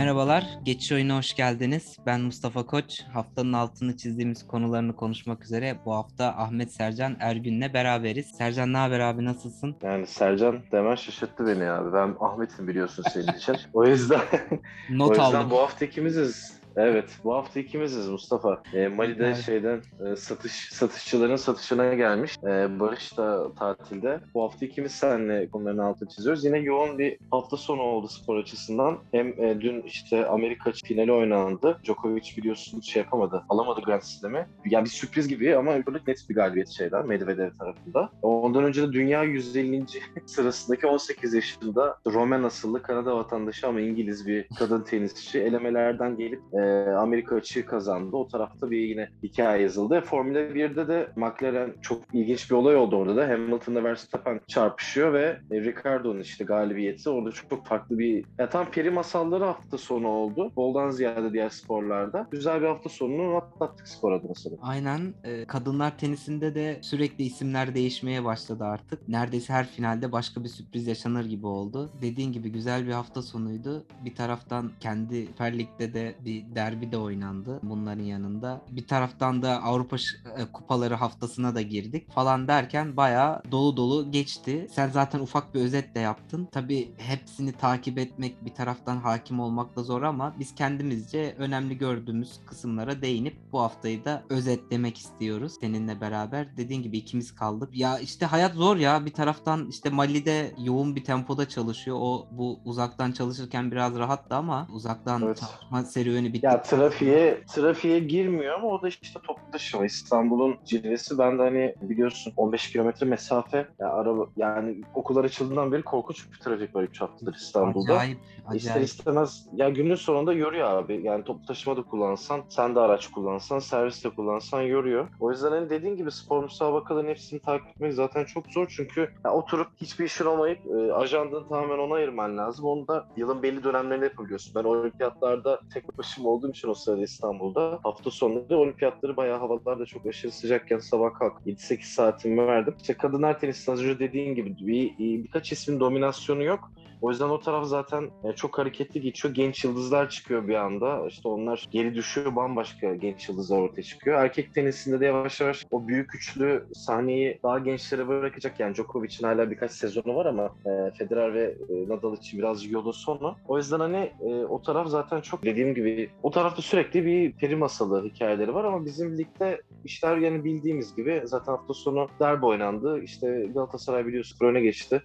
Merhabalar, Geçiş Oyun'a hoş geldiniz. Ben Mustafa Koç. Haftanın altını çizdiğimiz konularını konuşmak üzere bu hafta Ahmet Sercan Ergün'le beraberiz. Sercan ne haber abi, nasılsın? Yani Sercan demen şaşırttı beni abi. Ben Ahmet'im biliyorsun senin için. O yüzden, Not o yüzden aldım. bu hafta ikimiziz. Evet, bu hafta ikimiziz Mustafa. E, Mali'de Evet. şeyden e, satış satışçıların satışına gelmiş. E, Barış da tatilde. Bu hafta ikimiz seninle konuların altını çiziyoruz. Yine yoğun bir hafta sonu oldu spor açısından. Hem e, dün işte Amerika finali oynandı. Djokovic biliyorsun şey yapamadı. Alamadı Grand Slam'i. Yani bir sürpriz gibi ama öbürlük net bir galibiyet şeyden Medvedev tarafında. Ondan önce de dünya 150. sırasındaki 18 yaşında Roman asıllı Kanada vatandaşı ama İngiliz bir kadın tenisçi elemelerden gelip e, Amerika açığı kazandı. O tarafta bir yine hikaye yazıldı. Formula 1'de de McLaren çok ilginç bir olay oldu orada da. Hamilton'la Verstappen çarpışıyor ve e, Ricardo'nun işte galibiyeti orada çok, farklı bir ya tam peri masalları hafta sonu oldu. Boldan ziyade diğer sporlarda. Güzel bir hafta sonunu atlattık spor adına sanırım. Aynen, e, kadınlar tenisinde de sürekli isimler değişmeye başladı artık. Neredeyse her finalde başka bir sürpriz yaşanır gibi oldu. Dediğin gibi güzel bir hafta sonuydu. Bir taraftan kendi Süper Lig'de de bir derbi de oynandı bunların yanında. Bir taraftan da Avrupa e, kupaları haftasına da girdik falan derken bayağı dolu dolu geçti. Sen zaten ufak bir özet de yaptın. Tabii hepsini takip etmek bir taraftan hakim olmak da zor ama biz kendimizce önemli gördüğümüz kısımlara değinip bu haftayı da özetlemek istiyoruz seninle beraber. Dediğin gibi ikimiz kaldık. Ya işte hayat zor ya. Bir taraftan işte Mali'de yoğun bir tempoda çalışıyor. O bu uzaktan çalışırken biraz rahattı ama uzaktan Evet. çalışma serüveni bitti. Ya trafiğe trafiğe girmiyor ama o da işte toplu taşıma. İstanbul'un cilvesi. Ben de hani biliyorsun 15 kilometre mesafe. Ya araba yani okullar açıldığından beri korkunç bir trafik var 3 haftadır İstanbul'da. Acayip, İster acayip. istemez ya günün sonunda yoruyor abi. Yani toplu taşıma da kullansan, sen de araç kullansan, servis de kullansan yoruyor. O yüzden hani dediğin gibi spor müsabakalarının hepsini takip etmek zaten çok zor. Çünkü ya oturup hiçbir işin olmayıp e, ajandanı tamamen ona ayırman lazım. Onu da yılın belli dönemlerinde yapabiliyorsun. Ben olimpiyatlarda tek başıma olduğum için o sırada İstanbul'da hafta sonları olimpiyatları bayağı havalarda çok aşırı sıcakken sabah kalk 7-8 saatimi verdim. İşte kadınlar tenisi az dediğin gibi bir, birkaç ismin dominasyonu yok. O yüzden o taraf zaten e, çok hareketli geçiyor. Genç yıldızlar çıkıyor bir anda. İşte onlar geri düşüyor. Bambaşka genç yıldızlar ortaya çıkıyor. Erkek tenisinde de yavaş yavaş o büyük üçlü sahneyi daha gençlere bırakacak. Yani Djokovic'in hala birkaç sezonu var ama e, Federer ve e, Nadal için biraz yolu sonu. O yüzden hani o taraf zaten çok dediğim gibi o tarafta sürekli bir peri masalı hikayeleri var ama bizim ligde işler yani bildiğimiz gibi zaten hafta sonu derbi oynandı. İşte Galatasaray biliyorsun öne geçti.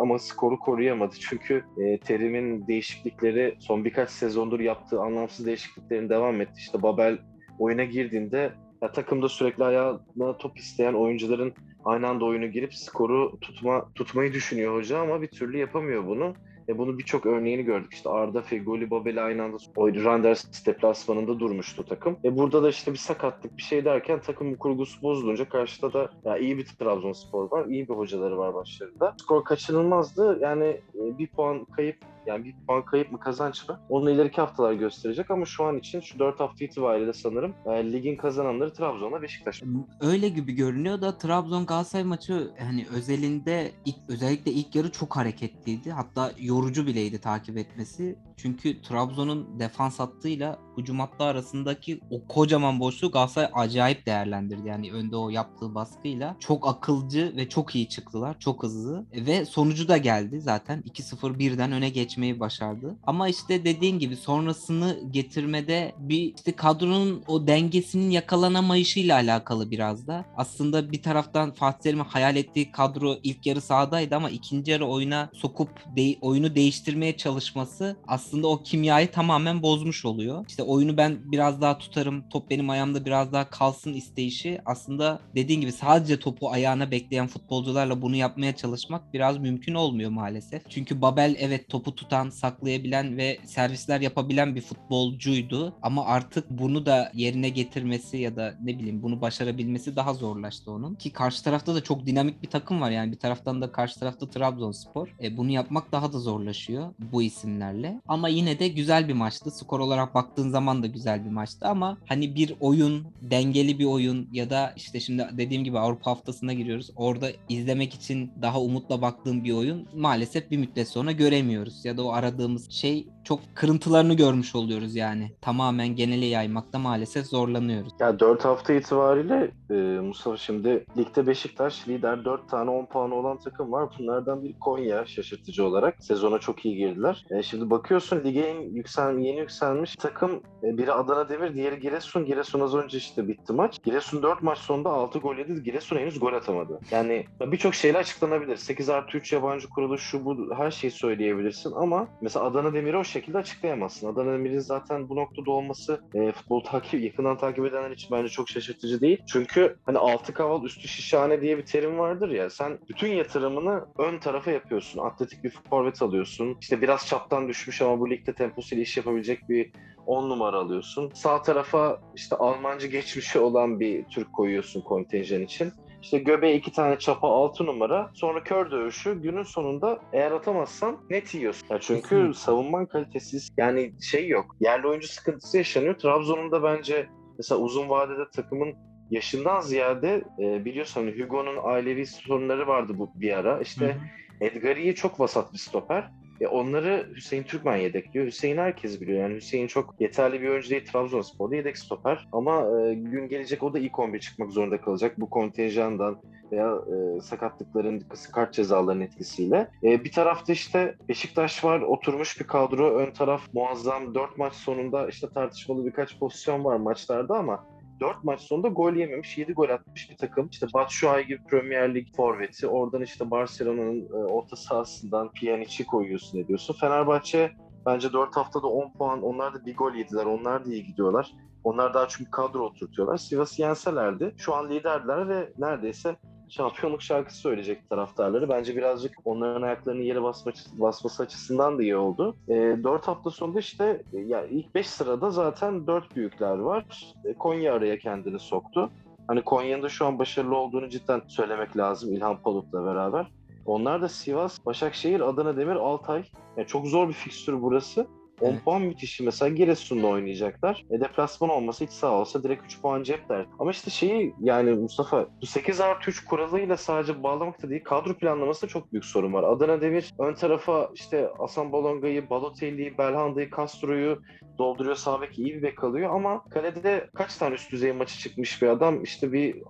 Ama skoru koruyamadı. Çünkü e, Terim'in değişiklikleri son birkaç sezondur yaptığı anlamsız değişikliklerin devam etti. İşte Babel oyuna girdiğinde ya, takımda sürekli ayağına top isteyen oyuncuların aynı anda oyuna girip skoru tutma tutmayı düşünüyor hoca ama bir türlü yapamıyor bunu. E bunu birçok örneğini gördük. İşte Arda, Fegoli, Babel aynı anda Randers deplasmanında durmuştu takım. E burada da işte bir sakatlık bir şey derken takım kurgusu bozulunca karşıda da ya iyi bir Trabzonspor var. iyi bir hocaları var başlarında. Skor kaçınılmazdı. Yani e, bir puan kayıp yani bir puan kayıp mı kazanç mı? Onu ileriki haftalar gösterecek ama şu an için şu 4 hafta itibariyle sanırım e, ligin kazananları Trabzon'la Beşiktaş. Öyle gibi görünüyor da Trabzon Galatasaray maçı hani özelinde ilk, özellikle ilk yarı çok hareketliydi. Hatta yorucu bileydi takip etmesi. Çünkü Trabzon'un defans hattıyla hücum hattı arasındaki o kocaman boşluğu Galatasaray acayip değerlendirdi. Yani önde o yaptığı baskıyla çok akılcı ve çok iyi çıktılar. Çok hızlı ve sonucu da geldi zaten. 2-0 birden öne geçmeyi başardı. Ama işte dediğin gibi sonrasını getirmede bir işte kadronun o dengesinin yakalanamayışıyla alakalı biraz da. Aslında bir taraftan Fatih Terim'in hayal ettiği kadro ilk yarı sahadaydı ama ikinci yarı oyuna sokup de- oyunu değiştirmeye çalışması aslında o kimyayı tamamen bozmuş oluyor. İşte oyunu ben biraz daha tutarım, top benim ayağımda biraz daha kalsın isteyişi aslında dediğin gibi sadece topu ayağına bekleyen futbolcularla bunu yapmaya çalışmak biraz mümkün olmuyor maalesef. Çünkü Babel evet topu tutan, saklayabilen ve servisler yapabilen bir futbolcuydu ama artık bunu da yerine getirmesi ya da ne bileyim bunu başarabilmesi daha zorlaştı onun. Ki karşı tarafta da çok dinamik bir takım var yani bir taraftan da karşı tarafta Trabzonspor. E, bunu yapmak daha da zorlaşıyor bu isimlerle. Ama yine de güzel bir maçtı. Skor olarak baktığın zaman da güzel bir maçtı ama hani bir oyun, dengeli bir oyun ya da işte şimdi dediğim gibi Avrupa haftasına giriyoruz. Orada izlemek için daha umutla baktığım bir oyun maalesef bir müddet sonra göremiyoruz. Ya da o aradığımız şey çok kırıntılarını görmüş oluyoruz yani. Tamamen genele yaymakta maalesef zorlanıyoruz. Ya 4 hafta itibariyle e, Mustafa şimdi ligde Beşiktaş lider 4 tane 10 puanı olan takım var. Bunlardan bir Konya şaşırtıcı olarak. Sezona çok iyi girdiler. E, şimdi bakıyorsun lige en yüksel, yeni yükselmiş takım e, biri Adana Demir, diğeri Giresun. Giresun az önce işte bitti maç. Giresun 4 maç sonunda 6 gol yedi. Giresun henüz gol atamadı. Yani birçok şeyle açıklanabilir. 8 artı 3 yabancı kurulu şu bu her şeyi söyleyebilirsin ama mesela Adana Demir'i o şekilde açıklayamazsın. Adana Demir'in zaten bu noktada olması e, futbol takip yakından takip edenler için bence çok şaşırtıcı değil. Çünkü hani altı kaval üstü şişhane diye bir terim vardır ya. Sen bütün yatırımını ön tarafa yapıyorsun. Atletik bir forvet alıyorsun. İşte biraz çaptan düşmüş ama bu ligde temposuyla iş yapabilecek bir 10 numara alıyorsun. Sağ tarafa işte Almancı geçmişi olan bir Türk koyuyorsun kontenjan için. İşte göbeğe iki tane çapa altı numara. Sonra kör dövüşü. Günün sonunda eğer atamazsan net yiyorsun. Ya çünkü Kesinlikle. savunman kalitesiz. Yani şey yok. Yerli oyuncu sıkıntısı yaşanıyor. Trabzon'un da bence mesela uzun vadede takımın yaşından ziyade e, biliyorsun hani Hugo'nun ailevi sorunları vardı bu bir ara. İşte. Edgari'yi çok vasat bir stoper. E onları Hüseyin Türkmen yedekliyor. Hüseyin herkes biliyor. Yani Hüseyin çok yeterli bir oyuncu değil Trabzonspor'da yedek stoper. Ama e, gün gelecek o da ilk 11 çıkmak zorunda kalacak. Bu kontenjandan veya e, sakatlıkların, kart cezalarının etkisiyle. E, bir tarafta işte Beşiktaş var. Oturmuş bir kadro. Ön taraf muazzam. 4 maç sonunda işte tartışmalı birkaç pozisyon var maçlarda ama 4 maç sonunda gol yememiş, 7 gol atmış bir takım. İşte Batshuayi gibi Premier Lig forveti. Oradan işte Barcelona'nın e, orta sahasından Pjanic'i koyuyorsun ediyorsun. Fenerbahçe bence 4 haftada 10 puan. Onlar da bir gol yediler. Onlar da iyi gidiyorlar. Onlar daha çünkü kadro oturtuyorlar. Sivas'ı yenselerdi. Şu an liderler ve neredeyse şampiyonluk şarkısı söyleyecek taraftarları. Bence birazcık onların ayaklarını yere basma, basması açısından da iyi oldu. E, 4 hafta sonunda işte e, ya ilk 5 sırada zaten 4 büyükler var. E, Konya araya kendini soktu. Hani Konya'nın da şu an başarılı olduğunu cidden söylemek lazım İlhan Palut'la beraber. Onlar da Sivas, Başakşehir, Adana Demir, Altay. Yani çok zor bir fikstür burası. 10 Evet. puan müthişi. Mesela Giresun'da oynayacaklar. E deplasman olmasa hiç sağ olsa direkt 3 puan cepler. Ama işte şeyi yani Mustafa bu 8 artı 3 kuralıyla sadece bağlamak da değil kadro planlamasında çok büyük sorun var. Adana Demir ön tarafa işte Asan Balonga'yı, Balotelli'yi, Belhanda'yı, Castro'yu dolduruyor. Sağ bek iyi bir bek alıyor ama kalede de kaç tane üst düzey maçı çıkmış bir adam işte bir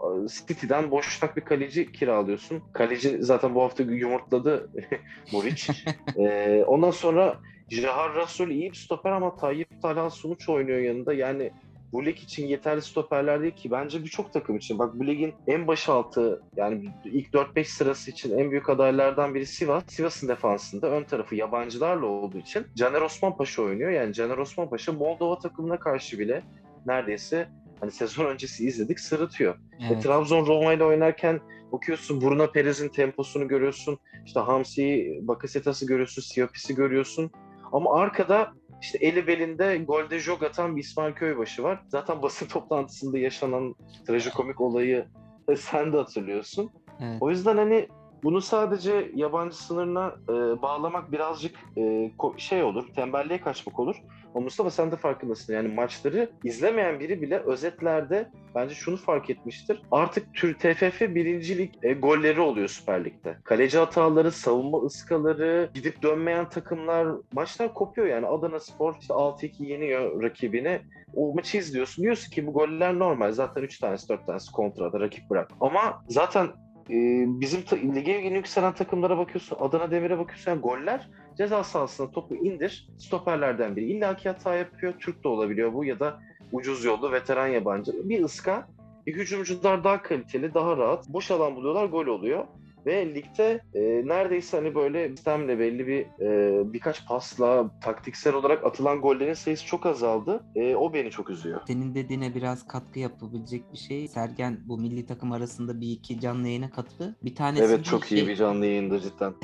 City'den boşnak bir kaleci kiralıyorsun. Kaleci zaten bu hafta yumurtladı Muriç. Ee, ondan sonra Jahar Rasul iyi bir stoper ama Tayyip Talha Sunuç oynuyor yanında. Yani bu lig için yeterli stoperler değil ki. Bence birçok takım için. Bak bu ligin en başaltı yani ilk 4-5 sırası için en büyük adaylardan biri Sivas. Sivas'ın defansında ön tarafı yabancılarla olduğu için Caner Osman Paşa oynuyor. Yani Caner Osman Paşa Moldova takımına karşı bile neredeyse hani sezon öncesi izledik sırıtıyor. E, Evet. Trabzon Roma ile oynarken bakıyorsun Bruno Perez'in temposunu görüyorsun. İşte Hamsi'yi, Bakasetas'ı görüyorsun, Siapis'i görüyorsun. Ama arkada işte eli belinde golde jog atan bir İsmail Köybaşı var. Zaten basın toplantısında yaşanan trajikomik olayı e, sen de hatırlıyorsun. Evet. O yüzden hani bunu sadece yabancı sınırına e, bağlamak birazcık e, şey olur, tembelliğe kaçmak olur. Ama Mustafa sen de farkındasın. Yani maçları izlemeyen biri bile özetlerde bence şunu fark etmiştir. Artık tür TFF birincilik e, golleri oluyor Süper Lig'de. Kaleci hataları, savunma ıskaları, gidip dönmeyen takımlar, maçlar kopuyor yani. Adana Spor işte 6-2 yeniyor rakibini. O maçı izliyorsun. Diyorsun ki bu goller normal. Zaten 3 tanesi 4 tanesi kontrada rakip bırak. Ama zaten e, bizim ta- lige yükselen takımlara bakıyorsun. Adana Demir'e bakıyorsun. Yani goller ceza sahasına topu indir. Stoperlerden biri. İlla ki hata yapıyor. Türk de olabiliyor bu ya da ucuz yollu veteran yabancı. Bir ıska. E, hücumcular daha kaliteli, daha rahat. Boş alan buluyorlar, gol oluyor. Ve ligde e, neredeyse hani böyle sistemle belli bir e, birkaç pasla taktiksel olarak atılan gollerin sayısı çok azaldı. E, o beni çok üzüyor. Senin dediğine biraz katkı yapabilecek bir şey. Sergen bu milli takım arasında bir iki canlı yayına katıldı. Bir tanesi Evet çok iyi bir canlı yayında cidden.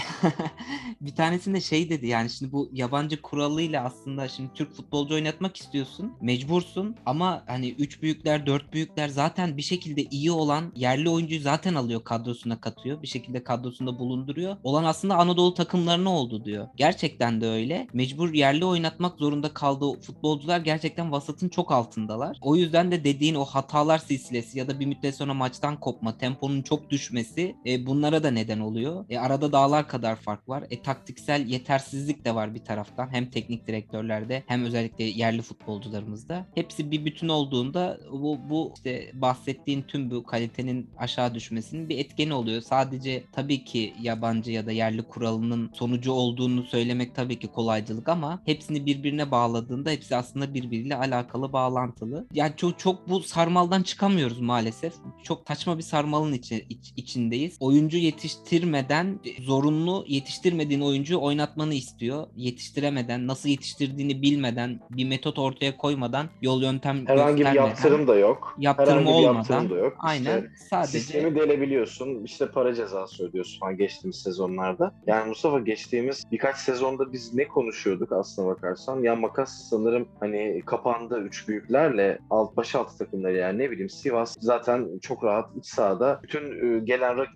bir tanesinde şey dedi yani şimdi bu yabancı kuralıyla aslında şimdi Türk futbolcu oynatmak istiyorsun. Mecbursun ama hani 3 büyükler 4 büyükler zaten bir şekilde iyi olan yerli oyuncuyu zaten alıyor kadrosuna katıyor. Bir şekilde şekilde kadrosunda bulunduruyor. Olan aslında Anadolu takımlarına oldu diyor. Gerçekten de öyle. Mecbur yerli oynatmak zorunda kaldığı futbolcular gerçekten vasatın çok altındalar. O yüzden de dediğin o hatalar silsilesi ya da bir müddet sonra maçtan kopma, temponun çok düşmesi e, bunlara da neden oluyor. E, arada dağlar kadar fark var. E, taktiksel yetersizlik de var bir taraftan. Hem teknik direktörlerde hem özellikle yerli futbolcularımızda. Hepsi bir bütün olduğunda bu, bu işte bahsettiğin tüm bu kalitenin aşağı düşmesinin bir etkeni oluyor. Sadece tabii ki yabancı ya da yerli kuralının sonucu olduğunu söylemek tabii ki kolaycılık ama hepsini birbirine bağladığında hepsi aslında birbiriyle alakalı, bağlantılı. Yani çok çok bu sarmaldan çıkamıyoruz maalesef. Çok saçma bir sarmalın içi, iç, içindeyiz. Oyuncu yetiştirmeden zorunlu yetiştirmediğin oyuncuyu oynatmanı istiyor. Yetiştiremeden, nasıl yetiştirdiğini bilmeden, bir metot ortaya koymadan, yol yöntem Herhangi bir yaptırım da yok. yaptırım Herhangi bir olmadan yaptırım da yok. aynen İşte sadece Sistemi delebiliyorsun. İşte para cezası ödüyorsun falan geçtiğimiz sezonlarda. Yani Mustafa geçtiğimiz birkaç sezonda biz ne konuşuyorduk aslına bakarsan? Ya makas sanırım hani kapandı üç büyüklerle alt baş altı takımları yani ne bileyim Sivas zaten çok rahat iç sahada bütün e, gelen e,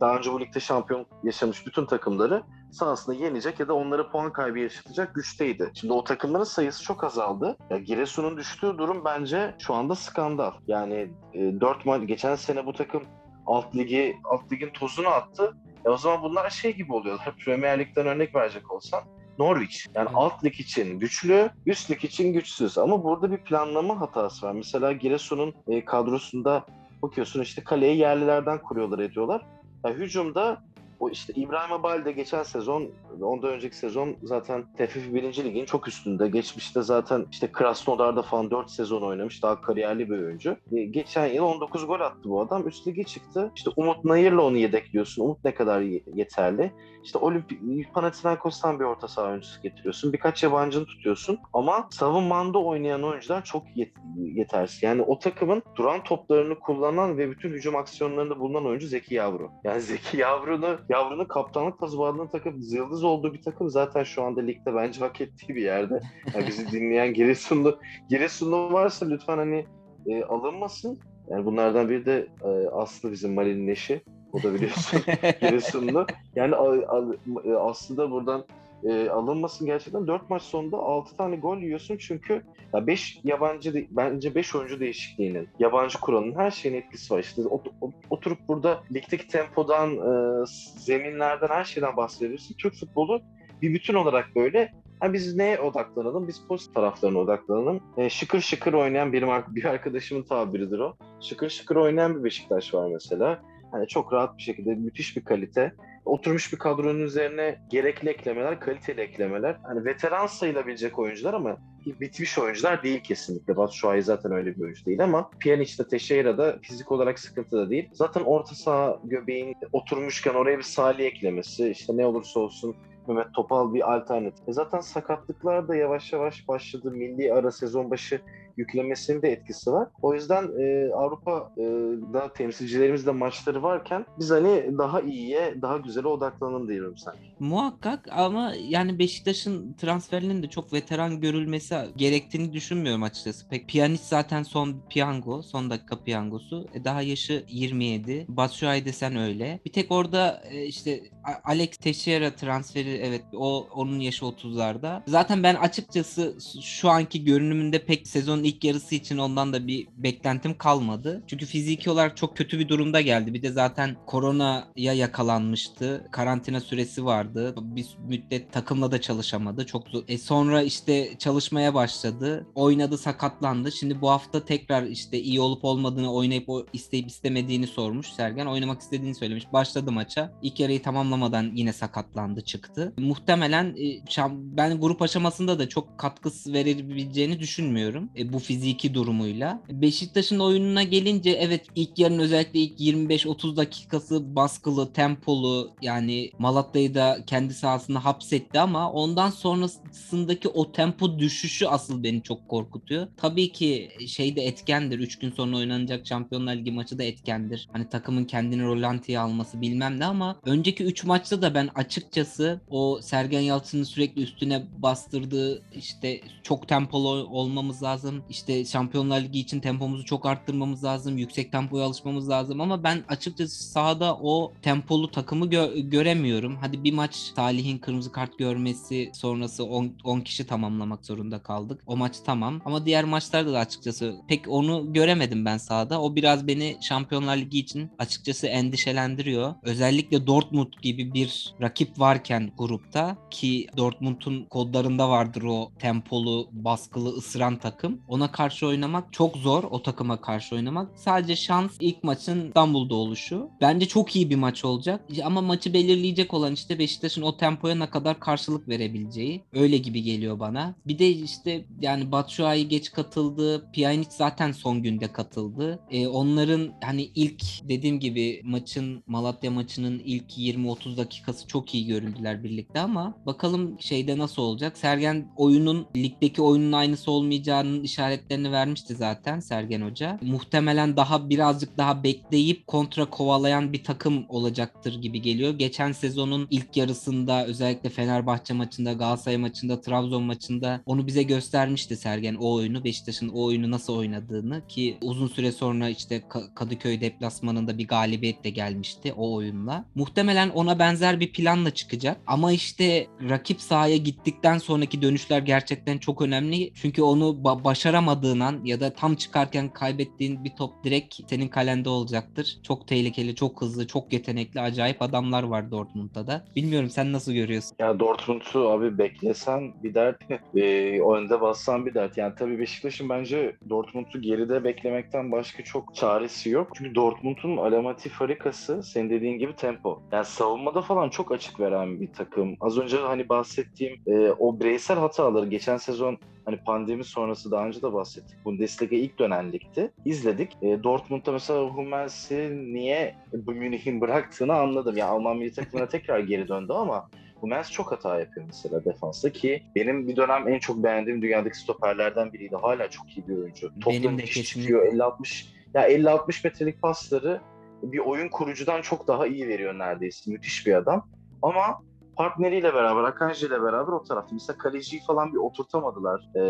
daha önce bu ligde şampiyon yaşamış bütün takımları sahasında yenecek ya da onlara puan kaybı yaşatacak güçteydi. Şimdi o takımların sayısı çok azaldı. Ya Giresun'un düştüğü durum bence şu anda skandal. Yani e, 4 maç geçen sene bu takım alt ligi alt ligin tozunu attı. E o zaman bunlar şey gibi oluyorlar. Premier Lig'den örnek verecek olsan Norwich. Yani Evet. alt lig için güçlü, üst lig için güçsüz. Ama burada bir planlama hatası var. Mesela Giresun'un e, kadrosunda bakıyorsun işte kaleyi yerlilerden kuruyorlar ediyorlar. Ya hücumda o işte İbrahim Abal de geçen sezon, ondan önceki sezon zaten TFF 1. Lig'in çok üstünde. Geçmişte zaten işte Krasnodar'da falan 4 sezon oynamış. Daha kariyerli bir oyuncu. E, geçen yıl 19 gol attı bu adam. Üst lige çıktı. İşte Umut Nayır'la onu yedekliyorsun. Umut ne kadar ye- yeterli. İşte Olimpik Panathinaikos'tan bir orta saha oyuncusu getiriyorsun. Birkaç yabancını tutuyorsun. Ama savunmanda oynayan oyuncular çok yet- yetersiz. Yani o takımın duran toplarını kullanan ve bütün hücum aksiyonlarında bulunan oyuncu Zeki Yavru. Yani Zeki Yavru'nu Yavru'nun kaptanlık tazminatını takıp yıldız olduğu bir takım zaten şu anda ligde bence hak ettiği bir yerde. Yani bizi dinleyen Giresunlu Giresunlu varsa lütfen hani e, alınmasın. Yani bunlardan biri de e, Aslı bizim Mali'nin eşi. O da biliyorsun Giresunlu. Yani a- a- e, aslında buradan e, alınmasın gerçekten. 4 maç sonunda 6 tane gol yiyorsun çünkü ya 5 yabancı de- bence 5 oyuncu değişikliğinin, yabancı kuralının her şeyin etkisi var. İşte ot- ot- oturup burada ligdeki tempodan, e, zeminlerden her şeyden bahsedebilirsin. Türk futbolu bir bütün olarak böyle. Ha biz neye odaklanalım? Biz pozitif taraflarına odaklanalım. E, şıkır şıkır oynayan ar- bir arkadaşımın tabiridir o. Şıkır şıkır oynayan bir Beşiktaş var mesela. Hani çok rahat bir şekilde müthiş bir kalite. Oturmuş bir kadronun üzerine gerekli eklemeler, kaliteli eklemeler. Hani veteran sayılabilecek oyuncular ama bitmiş oyuncular değil kesinlikle. Batu Şua'yı zaten öyle bir oyuncu değil ama Pjanic'te, Teixeira'da fizik olarak sıkıntı da değil. Zaten orta saha göbeğin oturmuşken oraya bir Salih eklemesi, işte ne olursa olsun Mehmet Topal bir alternatif. E zaten sakatlıklar da yavaş yavaş başladı. Milli ara sezon başı yüklemesinin de etkisi var. O yüzden e, Avrupa'da temsilcilerimizle maçları varken biz hani daha iyiye, daha güzele odaklanalım diyorum sen. Muhakkak ama yani Beşiktaş'ın transferinin de çok veteran görülmesi gerektiğini düşünmüyorum açıkçası. Pek Pjanic zaten son piyango, son dakika piyangosu. E, daha yaşı 27. Batshuayi desen öyle. Bir tek orada e, işte Alex Teixeira transferi evet o onun yaşı 30'larda. Zaten ben açıkçası şu anki görünümünde pek sezonun ilk yarısı için ondan da bir beklentim kalmadı. Çünkü fiziki olarak çok kötü bir durumda geldi. Bir de zaten koronaya yakalanmıştı. Karantina süresi vardı. Bir müddet takımla da çalışamadı. Çok zor. E sonra işte çalışmaya başladı. Oynadı, sakatlandı. Şimdi bu hafta tekrar işte iyi olup olmadığını oynayıp o isteyip istemediğini sormuş Sergen. Oynamak istediğini söylemiş. Başladı maça. İlk yarıyı tamamlamadan yine sakatlandı, çıktı. Muhtemelen e, ben grup aşamasında da çok katkısı verebileceğini düşünmüyorum. E, bu fiziki durumuyla. Beşiktaş'ın oyununa gelince evet ilk yarının özellikle ilk 25-30 dakikası baskılı, tempolu yani Malatya'yı da kendi sahasında hapsetti ama ondan sonrasındaki o tempo düşüşü asıl beni çok korkutuyor. Tabii ki şey de etkendir. 3 gün sonra oynanacak Şampiyonlar Ligi maçı da etkendir. Hani takımın kendini rolantiye alması bilmem ne ama önceki 3 maçta da ben açıkçası o Sergen Yalçın'ın sürekli üstüne bastırdığı işte çok tempolu olmamız lazım. Lazım. İşte Şampiyonlar Ligi için tempomuzu çok arttırmamız lazım. Yüksek tempoya alışmamız lazım ama ben açıkçası sahada o tempolu takımı gö- göremiyorum. Hadi bir maç Salih'in kırmızı kart görmesi sonrası 10 kişi tamamlamak zorunda kaldık. O maç tamam ama diğer maçlarda da açıkçası pek onu göremedim ben sahada. O biraz beni Şampiyonlar Ligi için açıkçası endişelendiriyor. Özellikle Dortmund gibi bir rakip varken grupta ki Dortmund'un kodlarında vardır o tempolu, baskılı, ısıran takım. Ona karşı oynamak çok zor o takıma karşı oynamak. Sadece şans ilk maçın İstanbul'da oluşu. Bence çok iyi bir maç olacak. Ama maçı belirleyecek olan işte Beşiktaş'ın o tempoya ne kadar karşılık verebileceği. Öyle gibi geliyor bana. Bir de işte yani Batshuayi geç katıldı. Pjanic zaten son günde katıldı. Ee, onların hani ilk dediğim gibi maçın Malatya maçının ilk 20-30 dakikası çok iyi göründüler birlikte ama bakalım şeyde nasıl olacak. Sergen oyunun ligdeki oyunun aynısı olmayacağının işaretlerini vermişti zaten Sergen Hoca. Muhtemelen daha birazcık daha bekleyip kontra kovalayan bir takım olacaktır gibi geliyor. Geçen sezonun ilk yarısında özellikle Fenerbahçe maçında, Galatasaray maçında, Trabzon maçında onu bize göstermişti Sergen o oyunu. Beşiktaş'ın o oyunu nasıl oynadığını ki uzun süre sonra işte Kadıköy deplasmanında bir galibiyet de gelmişti o oyunla. Muhtemelen ona benzer bir planla çıkacak. Ama işte rakip sahaya gittikten sonraki dönüşler gerçekten çok önemli. Çünkü onu ba- başaramadığın an ya da tam çıkarken kaybettiğin bir top direkt senin kalende olacaktır. Çok tehlikeli, çok hızlı, çok yetenekli, acayip adamlar var Dortmund'da da. Bilmiyorum sen nasıl görüyorsun? Ya Dortmund'u abi beklesen bir dert, e, önde bassan bir dert. Yani tabii Beşiktaş'ın bence Dortmund'u geride beklemekten başka çok çaresi yok. Çünkü Dortmund'un alamati farikası senin dediğin gibi tempo. Yani savunmada falan çok açık veren bir takım. Az önce hani bahsettiğim e, o bireysel hataları geçen sezon hani pandemi sonrası daha önce de bahsettik. Bundesliga ilk dönen ligdi. İzledik. E, Dortmund'da mesela Hummels'i niye bu Münih'in bıraktığını anladım. Yani Alman milli takımına tekrar geri döndü ama Hummels çok hata yapıyor mesela defansta ki benim bir dönem en çok beğendiğim dünyadaki stoperlerden biriydi. Hala çok iyi bir oyuncu. De kesinlikle. 50-60 ya 50-60 metrelik pasları bir oyun kurucudan çok daha iyi veriyor neredeyse. Müthiş bir adam. Ama partneriyle beraber, Akanji ile beraber o tarafta. Mesela kaleciyi falan bir oturtamadılar. Ee,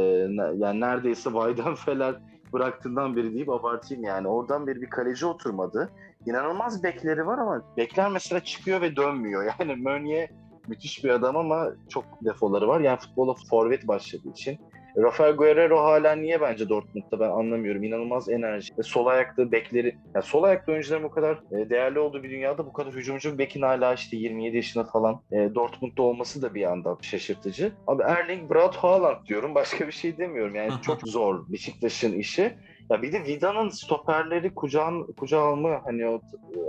yani neredeyse Weidenfeller bıraktığından beri deyip abartayım yani. Oradan beri bir kaleci oturmadı. İnanılmaz bekleri var ama bekler mesela çıkıyor ve dönmüyor. Yani Meunier müthiş bir adam ama çok defoları var. Yani futbola forvet başladığı için Rafael Guerrero hala niye bence Dortmund'da ben anlamıyorum. İnanılmaz enerji. E, sol ayaklı bekleri, yani sol ayaklı oyuncuların bu kadar e, değerli olduğu bir dünyada bu kadar hücumcu bir bekin hala işte 27 yaşında falan e, Dortmund'da olması da bir yandan şaşırtıcı. Abi Erling Braut Haaland diyorum. Başka bir şey demiyorum. Yani çok zor Beşiktaş'ın işi. Ya bir de Vida'nın stoperleri kucağın, kucağa alma hani o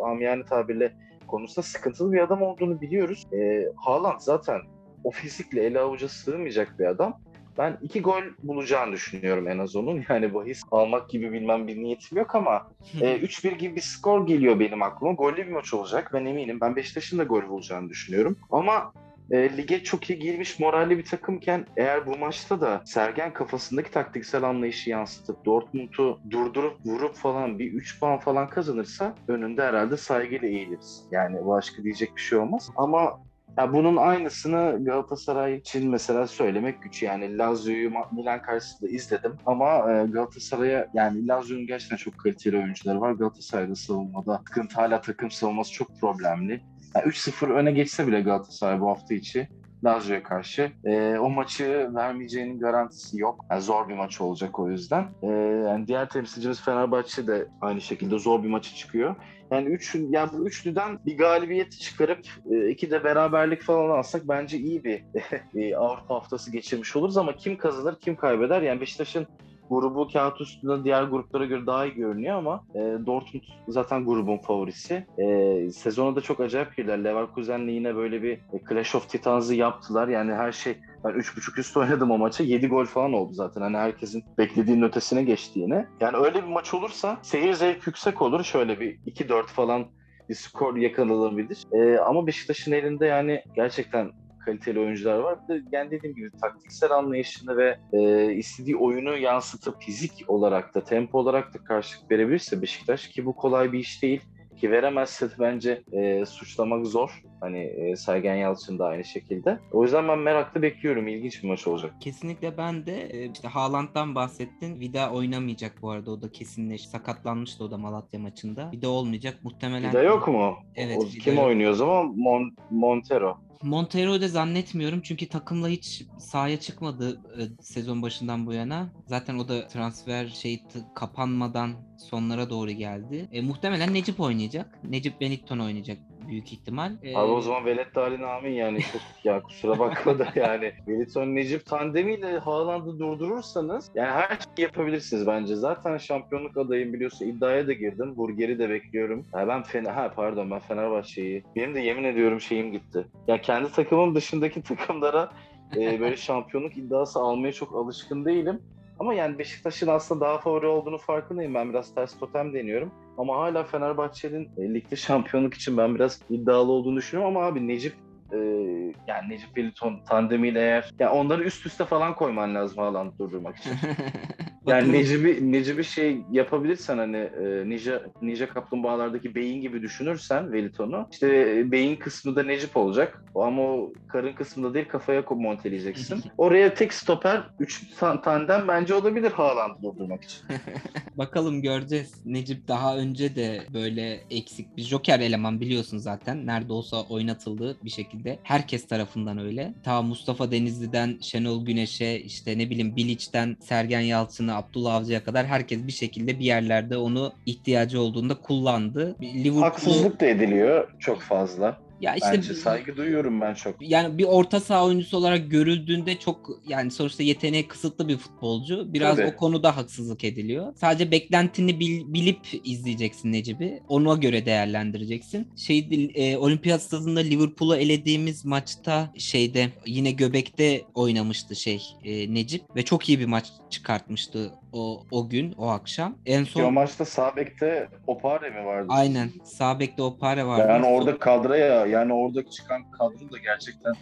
amiyane tabirle konusunda sıkıntılı bir adam olduğunu biliyoruz. E, Haaland zaten o fizikle ele avuca sığmayacak bir adam. Ben iki gol bulacağını düşünüyorum en az onun. Yani bahis almak gibi bilmem bir niyetim yok ama e, 3-1 gibi bir skor geliyor benim aklıma. Gollü bir maç olacak ben eminim. Ben Beşiktaş'ın da gol bulacağını düşünüyorum. Ama e, lige çok iyi girmiş moralli bir takımken eğer bu maçta da Sergen kafasındaki taktiksel anlayışı yansıtıp Dortmund'u durdurup vurup falan bir 3 puan falan kazanırsa önünde herhalde saygıyla eğiliriz. Yani başka diyecek bir şey olmaz. Ama ya bunun aynısını Galatasaray için mesela söylemek güç. Yani Lazio'yu Milan karşısında izledim ama e, Galatasaray'a yani Lazio'nun gerçekten çok kaliteli oyuncuları var. Galatasaray'da savunmada sıkıntı hala takım savunması çok problemli. Yani 3-0 öne geçse bile Galatasaray bu hafta içi Lazio'ya karşı. E, o maçı vermeyeceğinin garantisi yok. Yani zor bir maç olacak o yüzden. E, yani diğer temsilcimiz Fenerbahçe de aynı şekilde zor bir maçı çıkıyor. Yani üç, yani bu üçlüden bir galibiyet çıkarıp e, iki de beraberlik falan alsak bence iyi bir Avrupa haftası geçirmiş oluruz ama kim kazanır kim kaybeder? Yani Beşiktaş'ın grubu kağıt üstünde diğer gruplara göre daha iyi görünüyor ama e, Dortmund zaten grubun favorisi. E, sezona da çok acayip girdiler. Leverkusen'le yine böyle bir e, Clash of Titans'ı yaptılar. Yani her şey ben 3.5 üst oynadım o maça. 7 gol falan oldu zaten. Hani herkesin beklediğinin ötesine geçti yine. Yani öyle bir maç olursa seyir zevk yüksek olur. Şöyle bir 2-4 falan bir skor yakalanabilir. Ee, ama Beşiktaş'ın elinde yani gerçekten kaliteli oyuncular var. Bir de yani dediğim gibi taktiksel anlayışını ve e, istediği oyunu yansıtıp fizik olarak da tempo olarak da karşılık verebilirse Beşiktaş ki bu kolay bir iş değil. ki veremezse de bence e, suçlamak zor. Hani e, Sergen Yalçın da aynı şekilde. O yüzden ben meraklı bekliyorum. İlginç bir maç olacak. Kesinlikle ben de e, işte Haaland'dan bahsettin. Vida oynamayacak bu arada o da kesinleşti. Sakatlanmıştı o da Malatya maçında. Vida olmayacak muhtemelen. Vida yok mu? Evet, O, Vida kim yok. oynuyor o zaman? Mon- Montero. Montero'yu da zannetmiyorum çünkü takımla hiç sahaya çıkmadı e, sezon başından bu yana. Zaten o da transfer şey kapanmadan sonlara doğru geldi. E, muhtemelen Necip oynayacak. Necip Benitton oynayacak büyük ihtimal. E, Abi o zaman Velet Dalin Amin yani ya kusura bakma da yani Wellington Necip tandemiyle Haaland'ı durdurursanız yani her şeyi yapabilirsiniz bence. Zaten şampiyonluk adayım biliyorsun iddiaya da girdim. Burger'i de bekliyorum. Ya ben Fener ha pardon ben Fenerbahçe'yi. Benim de yemin ediyorum şeyim gitti. Ya kendi takımım dışındaki takımlara e, böyle şampiyonluk iddiası almaya çok alışkın değilim. Ama yani Beşiktaş'ın aslında daha favori olduğunu farkındayım. Ben biraz ters totem deniyorum. Ama hala Fenerbahçe'nin e, ligde şampiyonluk için ben biraz iddialı olduğunu düşünüyorum. Ama abi Necip e, yani Necip Wellington tandemiyle eğer yani onları üst üste falan koyman lazım Haaland'ı durdurmak için. Yani. Necip'i Necip'i şey yapabilirsen hani e, Ninja Ninja Kaplumbağalardaki beyin gibi düşünürsen Wellington'u işte e, beyin kısmı da Necip olacak. Ama o karın kısmında değil kafaya monteleyeceksin. Oraya tek stoper 3 tandem bence olabilir Haaland'ı durdurmak için. Bakalım göreceğiz. Necip daha önce de böyle eksik bir joker eleman biliyorsun zaten. Nerede olsa oynatıldı bir şekilde. Herkes tarafından öyle. Ta Mustafa Denizli'den Şenol Güneş'e işte ne bileyim Bilic'ten Sergen Yalçın'a Abdullah Avcı'ya kadar herkes bir şekilde bir yerlerde onu ihtiyacı olduğunda kullandı. Liverpool Haksızlık da ediliyor çok fazla. Ya işte Bence saygı duyuyorum ben çok. yani bir orta saha oyuncusu olarak görüldüğünde çok yani sonuçta yeteneği kısıtlı bir futbolcu. Biraz Tabii. o konuda haksızlık ediliyor. Sadece beklentini bil- bilip izleyeceksin Necip'i. Ona göre değerlendireceksin. Şey e, Olimpiyat stadında Liverpool'u elediğimiz maçta şeyde yine göbekte oynamıştı şey e, Necip ve çok iyi bir maç çıkartmıştı o o gün o akşam. En Ki o son maçta sağ bekte Opare mi vardı? aynen sağ bekte o pare vardı. Yani orada kadroya yani orada çıkan kadro da gerçekten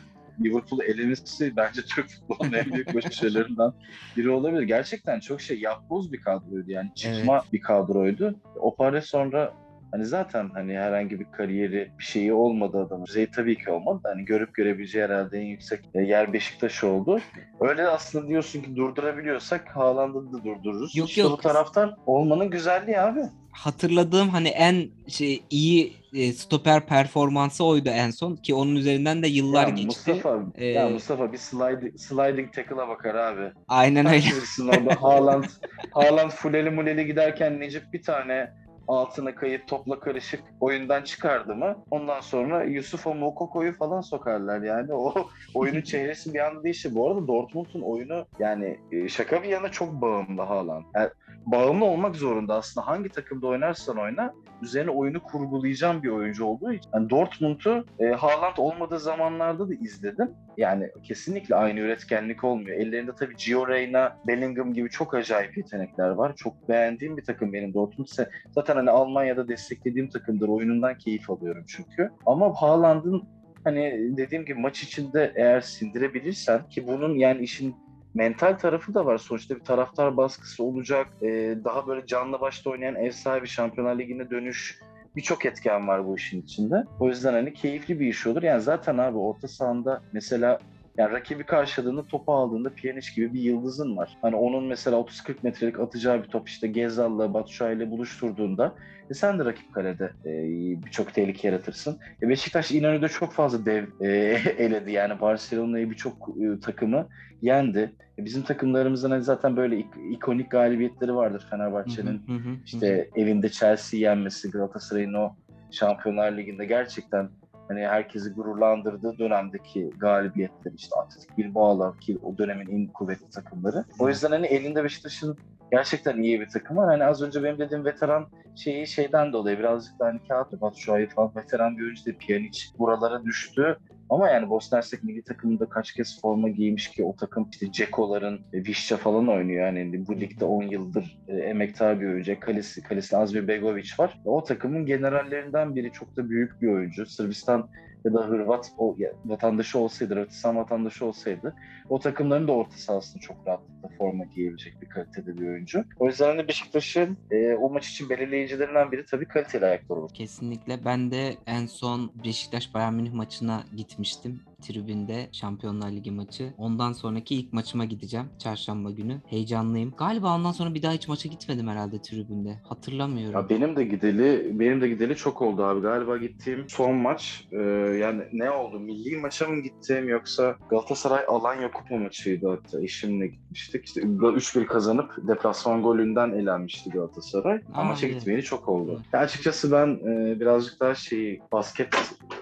Liverpool'u elemesi bence Türk futbolunun en büyük başarılarından biri olabilir. Gerçekten çok şey yapboz bir kadroydu yani çıkma bir kadroydu. O para sonra hani zaten hani herhangi bir kariyeri bir şeyi olmadı adamın. Düzeyi tabii ki olmadı. Hani görüp görebileceği herhalde en yüksek yer Beşiktaş oldu. Öyle aslında diyorsun ki durdurabiliyorsak Haaland'ı da durdururuz. Yok, işte yok. bu taraftan olmanın güzelliği abi. hatırladığım hani en şey iyi e, stoper performansı oydu en son ki onun üzerinden de yıllar ya geçti. Mustafa, Ee, ya Mustafa bir sliding, sliding tackle'a bakar abi. Aynen öyle. Haaland, Haaland fuleli muleli giderken Necip bir tane altına kayıp topla karışık oyundan çıkardı mı ondan sonra Yusuf'a Mokoko'yu falan sokarlar yani o oyunun çehresi bir anda değişti. Bu arada Dortmund'un oyunu yani e, şaka bir yana çok bağımlı Haaland. Yani bağımlı olmak zorunda aslında hangi takımda oynarsan oyna üzerine oyunu kurgulayacağın bir oyuncu olduğu için. Yani Dortmund'u e, Haaland olmadığı zamanlarda da izledim. Yani kesinlikle aynı üretkenlik olmuyor. Ellerinde tabii Gio Reyna, Bellingham gibi çok acayip yetenekler var. Çok beğendiğim bir takım benim Dortmund. Zaten hani Almanya'da desteklediğim takımdır. Oyunundan keyif alıyorum çünkü. Ama Haaland'ın hani dediğim gibi maç içinde eğer sindirebilirsen ki bunun yani işin mental tarafı da var. Sonuçta bir taraftar baskısı olacak. Ee, daha böyle canlı başta oynayan ev sahibi Şampiyonlar Ligi'ne dönüş birçok etken var bu işin içinde. O yüzden hani keyifli bir iş olur. Yani zaten abi orta sahanda mesela yani rakibi karşıladığında topu aldığında Pjanic gibi bir yıldızın var. Hani onun mesela 30-40 metrelik atacağı bir top işte Gezal'la Batshuayi'yle buluşturduğunda e sen de rakip kalede e, birçok tehlike yaratırsın. E Beşiktaş İnönü'de çok fazla dev e, eledi. Yani Barcelona'yı birçok e, takımı yendi. E, bizim takımlarımızın hani zaten böyle ik- ikonik galibiyetleri vardır Fenerbahçe'nin. İşte evinde Chelsea yenmesi, Galatasaray'ın o Şampiyonlar Ligi'nde gerçekten hani herkesi gururlandırdığı dönemdeki galibiyetler işte Atletik Bilbao'lar ki o dönemin en kuvvetli takımları. O yüzden hani elinde Beşiktaş'ın gerçekten iyi bir takım var. Hani az önce benim dediğim veteran şeyi şeyden dolayı birazcık da hani kağıt Batu Şuay'ı falan veteran bir oyuncu da buralara düştü. Ama yani Bosna Hersek milli takımında kaç kez forma giymiş ki o takım işte Ceko'ların, e, Vişça falan oynuyor. Yani bu ligde 10 yıldır e, emektar bir oyuncu. Kalesi, kalesinde Azmi Begovic var. O takımın generallerinden biri çok da büyük bir oyuncu. Sırbistan ya da Hırvat o, vatandaşı olsaydı, Hırvatistan vatandaşı olsaydı o takımların da orta sahasında çok rahatlıkla forma giyebilecek bir kalitede bir oyuncu. O yüzden de Beşiktaş'ın e, o maç için belirleyicilerinden biri tabii kaliteli ayakları olur. Kesinlikle. Ben de en son Beşiktaş Bayern Münih maçına gitmiştim. Tribünde Şampiyonlar Ligi maçı. Ondan sonraki ilk maçıma gideceğim çarşamba günü. Heyecanlıyım. Galiba ondan sonra bir daha hiç maça gitmedim herhalde tribünde. Hatırlamıyorum. Ya benim de gideli, benim de gideli çok oldu abi. Galiba gittiğim son maç e, yani ne oldu? Milli maça mı gittim yoksa Galatasaray Alanya Kupa maçıydı hatta. Eşimle gitmiştik. İşte 3-1 kazanıp deplasman golünden elenmişti Galatasaray. Ama maça evet. gitmeyeli çok oldu. Ya açıkçası ben e, birazcık daha şeyi basket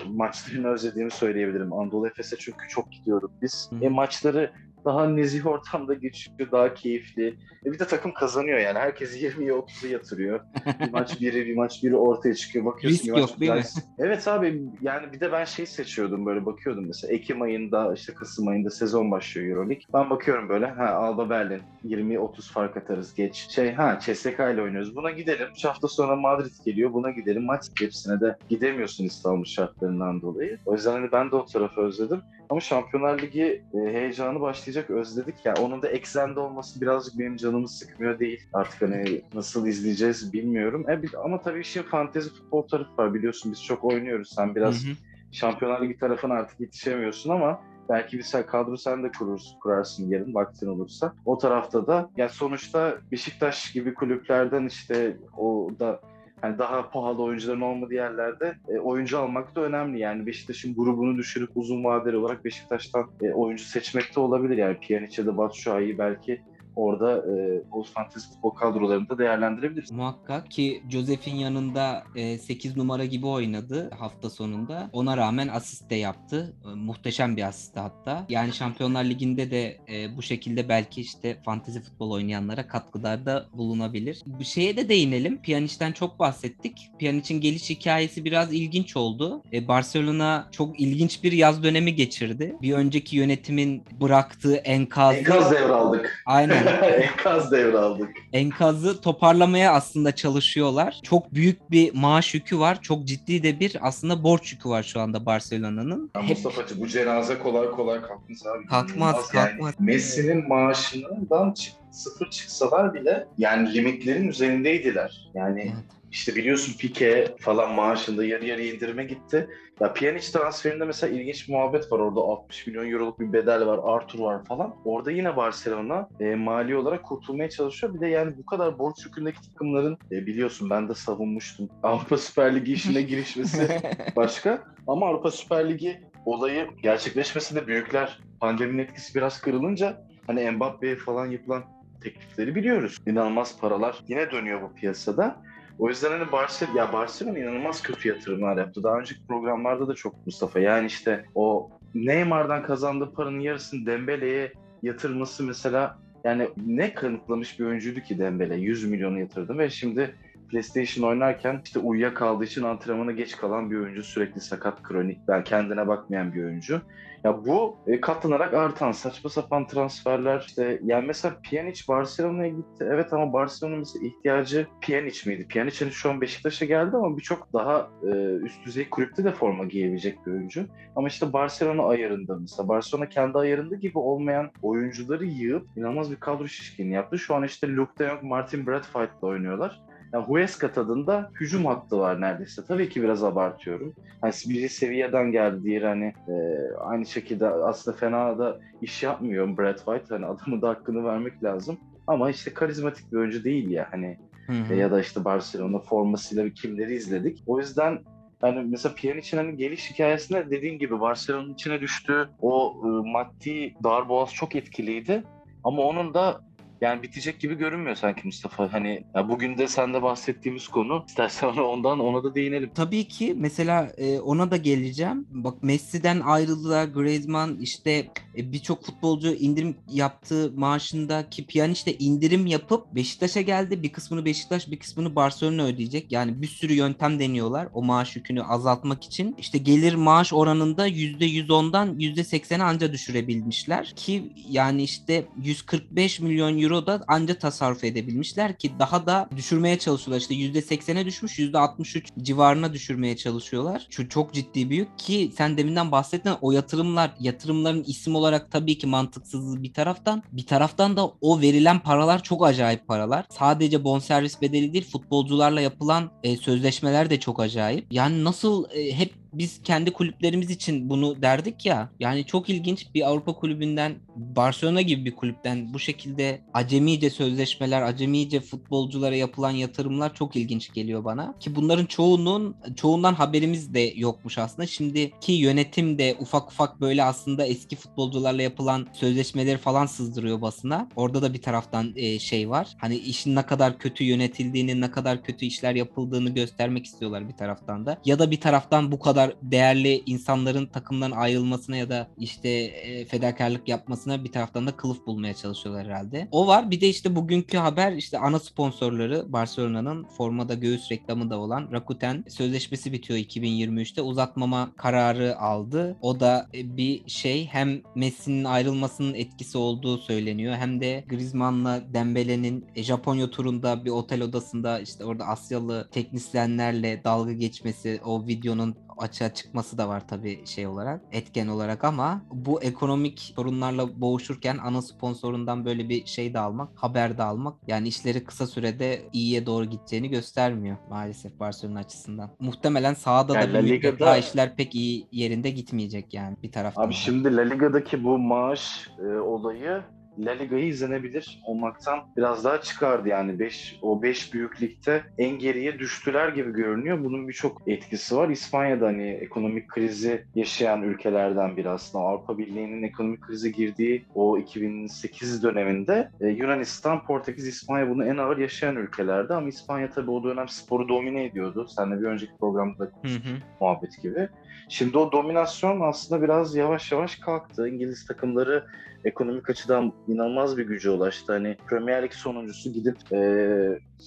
maçlarını özlediğimi söyleyebilirim. Anadolu Efes'e çünkü çok gidiyoruz biz. Hı. E, maçları daha nezih ortamda geçiyor, daha keyifli. E bir de takım kazanıyor yani. Herkes 20'ye 30'u yatırıyor. Bir maç biri, bir maç biri ortaya çıkıyor. Bakıyorsun Risk bir maç yok, değil mi? güzel- Evet abi yani bir de ben şey seçiyordum böyle bakıyordum mesela Ekim ayında işte Kasım ayında sezon başlıyor Euroleague. Ben bakıyorum böyle ha Alba Berlin 20-30 fark atarız geç. Şey ha CSK ile oynuyoruz buna gidelim. 3 hafta sonra Madrid geliyor buna gidelim. Maç hepsine de gidemiyorsun İstanbul şartlarından dolayı. O yüzden hani ben de o tarafı özledim. Ama Şampiyonlar Ligi e, heyecanı başlayacak özledik ya. Onun da eksende olması birazcık benim canımı sıkmıyor değil. Artık hani nasıl izleyeceğiz bilmiyorum. E, ama tabii işin fantezi futbol tarafı var biliyorsun biz çok oynuyoruz. Sen biraz Hı hı. Şampiyonlar Ligi tarafına artık yetişemiyorsun ama belki bir sen kadro sen de kurursun, kurarsın yarın vaktin olursa. O tarafta da yani sonuçta Beşiktaş gibi kulüplerden işte o da hani daha pahalı oyuncuların olmadığı yerlerde e, oyuncu almak da önemli. Yani Beşiktaş'ın grubunu düşürüp uzun vadeli olarak Beşiktaş'tan e, oyuncu seçmek de olabilir. Yani Pjanic ya da Batshuayi'yi belki orada e, o fantezi futbol kadrolarında değerlendirebiliriz. Muhakkak ki Josef'in yanında 8 numara gibi oynadı hafta sonunda. Ona rağmen asist de yaptı. E, Muhteşem bir asist hatta. Yani Şampiyonlar Ligi'nde de e, bu şekilde belki işte fantezi futbol oynayanlara katkılarda bulunabilir. Bu şeye de değinelim. Pjanic'ten çok bahsettik. Pjanic'in geliş hikayesi biraz ilginç oldu. E, Barcelona çok ilginç bir yaz dönemi geçirdi. Bir önceki yönetimin bıraktığı enkazı... Enkaz devraldık. Aynen. Enkaz devraldık. enkazı toparlamaya aslında çalışıyorlar. Çok büyük bir maaş yükü var. Çok ciddi de bir aslında borç yükü var şu anda Barcelona'nın. Hep Mustafa'cı bu cenaze kolay kolay kalkmaz abi. Kalkmaz, yani. kalkmaz. Messi'nin maaşından çık- sıfır çıksalar bile yani limitlerin üzerindeydiler. Yani Evet. İşte biliyorsun Pique falan maaşında yarı yarı indirime gitti. Ya Pjanic transferinde mesela ilginç bir muhabbet var. Orada 60 milyon euroluk bir bedel var, Arthur var falan. Orada yine Barcelona e, mali olarak kurtulmaya çalışıyor. Bir de yani bu kadar borç yükündeki takımların e, biliyorsun ben de savunmuştum. Avrupa Süper Ligi işine girişmesi başka. Ama Avrupa Süper Ligi olayı gerçekleşmesinde büyükler pandeminin etkisi biraz kırılınca hani Mbappe'ye falan yapılan teklifleri biliyoruz. İnanılmaz paralar yine dönüyor bu piyasada. O yüzden hani Barcelona, ya Barcelona inanılmaz kötü yatırımlar yaptı. Daha önceki programlarda da çok Mustafa. Yani işte o Neymar'dan kazandığı paranın yarısını Dembele'ye yatırması mesela yani ne kanıtlamış bir oyuncuydu ki Dembele. 100 milyonu yatırdı ve şimdi PlayStation oynarken işte uyuyakaldığı için antrenmana geç kalan bir oyuncu. Sürekli sakat, kronik, ben kendine bakmayan bir oyuncu. Ya bu e, katlanarak artan saçma sapan transferler işte yani mesela Pjanic Barcelona'ya gitti. Evet ama Barcelona mesela ihtiyacı Pjanic miydi? Pjanic hani şu an Beşiktaş'a geldi ama birçok daha e, üst düzey kulüpte de forma giyebilecek bir oyuncu. Ama işte Barcelona ayarında mesela Barcelona kendi ayarında gibi olmayan oyuncuları yığıp inanılmaz bir kadro şişkinliği yaptı. Şu an işte Luke de Jong, Martin Bradfight'la oynuyorlar. Yani Huesca tadında hücum hattı var neredeyse. Tabii ki biraz abartıyorum. Hani biri seviyeden geldi, diğeri hani e, aynı şekilde aslında fena da iş yapmıyor Brad White. Hani adamı da hakkını vermek lazım. Ama işte karizmatik bir oyuncu değil ya hani Hı hı. e, ya da işte Barcelona formasıyla kimleri izledik. O yüzden yani mesela Pjanic'in hani geliş hikayesinde dediğin gibi Barcelona'nın içine düştüğü o e, maddi darboğaz çok etkiliydi. Ama onun da yani bitecek gibi görünmüyor sanki Mustafa. Hani ya bugün de sende bahsettiğimiz konu. İstersen ondan ona da değinelim. Tabii ki mesela e, ona da geleceğim. Bak Messi'den ayrıldılar. Griezmann işte e, birçok futbolcu indirim yaptığı maaşındaki Pjanic indirim yapıp Beşiktaş'a geldi. Bir kısmını Beşiktaş, bir kısmını Barcelona ödeyecek. Yani bir sürü yöntem deniyorlar o maaş yükünü azaltmak için. İşte gelir maaş oranında %110'dan %80'e anca düşürebilmişler ki yani işte 145 milyon euro da anca tasarruf edebilmişler ki daha da düşürmeye çalışıyorlar. İşte %80'e düşmüş %63 civarına düşürmeye çalışıyorlar. Şu çok ciddi büyük ki sen deminden bahsettin o yatırımlar yatırımların isim olarak tabii ki mantıksız bir taraftan bir taraftan da o verilen paralar çok acayip paralar. Sadece bonservis bedeli değil futbolcularla yapılan e, sözleşmeler de çok acayip. Yani nasıl e, hep biz kendi kulüplerimiz için bunu derdik ya. Yani çok ilginç bir Avrupa kulübünden Barcelona gibi bir kulüpten bu şekilde acemice sözleşmeler, acemice futbolculara yapılan yatırımlar çok ilginç geliyor bana. Ki bunların çoğunun çoğundan haberimiz de yokmuş aslında. Şimdiki yönetim de ufak ufak böyle aslında eski futbolcularla yapılan sözleşmeleri falan sızdırıyor basına. Orada da bir taraftan e, şey var. Hani işin ne kadar kötü yönetildiğini, ne kadar kötü işler yapıldığını göstermek istiyorlar bir taraftan da. Ya da bir taraftan bu kadar kadar değerli insanların takımdan ayrılmasına ya da işte e, fedakarlık yapmasına bir taraftan da kılıf bulmaya çalışıyorlar herhalde. O var. Bir de işte bugünkü haber işte ana sponsorları Barcelona'nın formada göğüs reklamı da olan Rakuten sözleşmesi bitiyor 2023'te. Uzatmama kararı aldı. O da e, bir şey hem Messi'nin ayrılmasının etkisi olduğu söyleniyor hem de Griezmann'la Dembele'nin e, Japonya turunda bir otel odasında işte orada Asyalı teknisyenlerle dalga geçmesi o videonun açığa çıkması da var tabii şey olarak etken olarak ama bu ekonomik sorunlarla boğuşurken ana sponsorundan böyle bir şey de almak haber de almak yani işleri kısa sürede iyiye doğru gideceğini göstermiyor maalesef Barcelona açısından. Muhtemelen sahada yani da bir Liga'da... daha işler pek iyi yerinde gitmeyecek yani bir taraftan. Abi da. şimdi La Liga'daki bu maaş e, olayı La Liga'yı izlenebilir olmaktan biraz daha çıkardı yani 5 o 5 büyük ligde en geriye düştüler gibi görünüyor. Bunun birçok etkisi var. İspanya'da hani ekonomik krizi yaşayan ülkelerden biri aslında. Avrupa Birliği'nin ekonomik krize girdiği o 2008 döneminde e, Yunanistan, Portekiz, İspanya bunu en ağır yaşayan ülkelerdi ama İspanya tabii o dönem sporu domine ediyordu. Seninle bir önceki programda konuştuk muhabbet gibi. Şimdi o dominasyon aslında biraz yavaş yavaş kalktı. İngiliz takımları ekonomik açıdan inanılmaz bir güce ulaştı. Hani Premier Lig sonuncusu gidip e,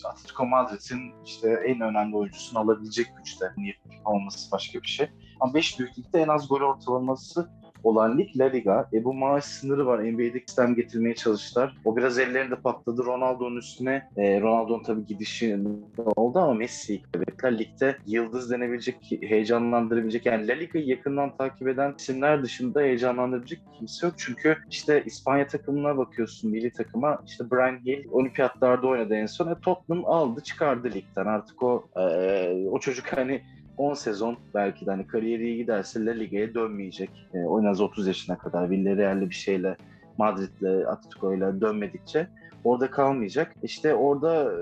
Atletico Madrid'in işte en önemli oyuncusunu alabilecek güçte. Niye olması başka bir şey. Ama 5 büyük ligde en az gol ortalaması olan lig La Liga. E bu maaş sınırı var. NBA'deki sistem getirmeye çalıştılar. O biraz ellerinde patladı. Ronaldo'nun üstüne e, Ronaldo'nun tabii gidişi oldu ama Messi kaybettiler. Ligde yıldız denebilecek, heyecanlandırabilecek yani La Liga'yı yakından takip eden isimler dışında heyecanlandırabilecek kimse yok. Çünkü işte İspanya takımına bakıyorsun milli takıma. İşte Brian Hill olimpiyatlarda oynadı en son. E, Tottenham aldı çıkardı ligden. Artık o e, o çocuk hani 10 sezon belki de hani kariyeri iyi giderse La Liga'ya dönmeyecek. E, en az 30 yaşına kadar Villarreal'le bir şeyle Madrid'le Atletico'yla dönmedikçe orada kalmayacak. İşte orada e,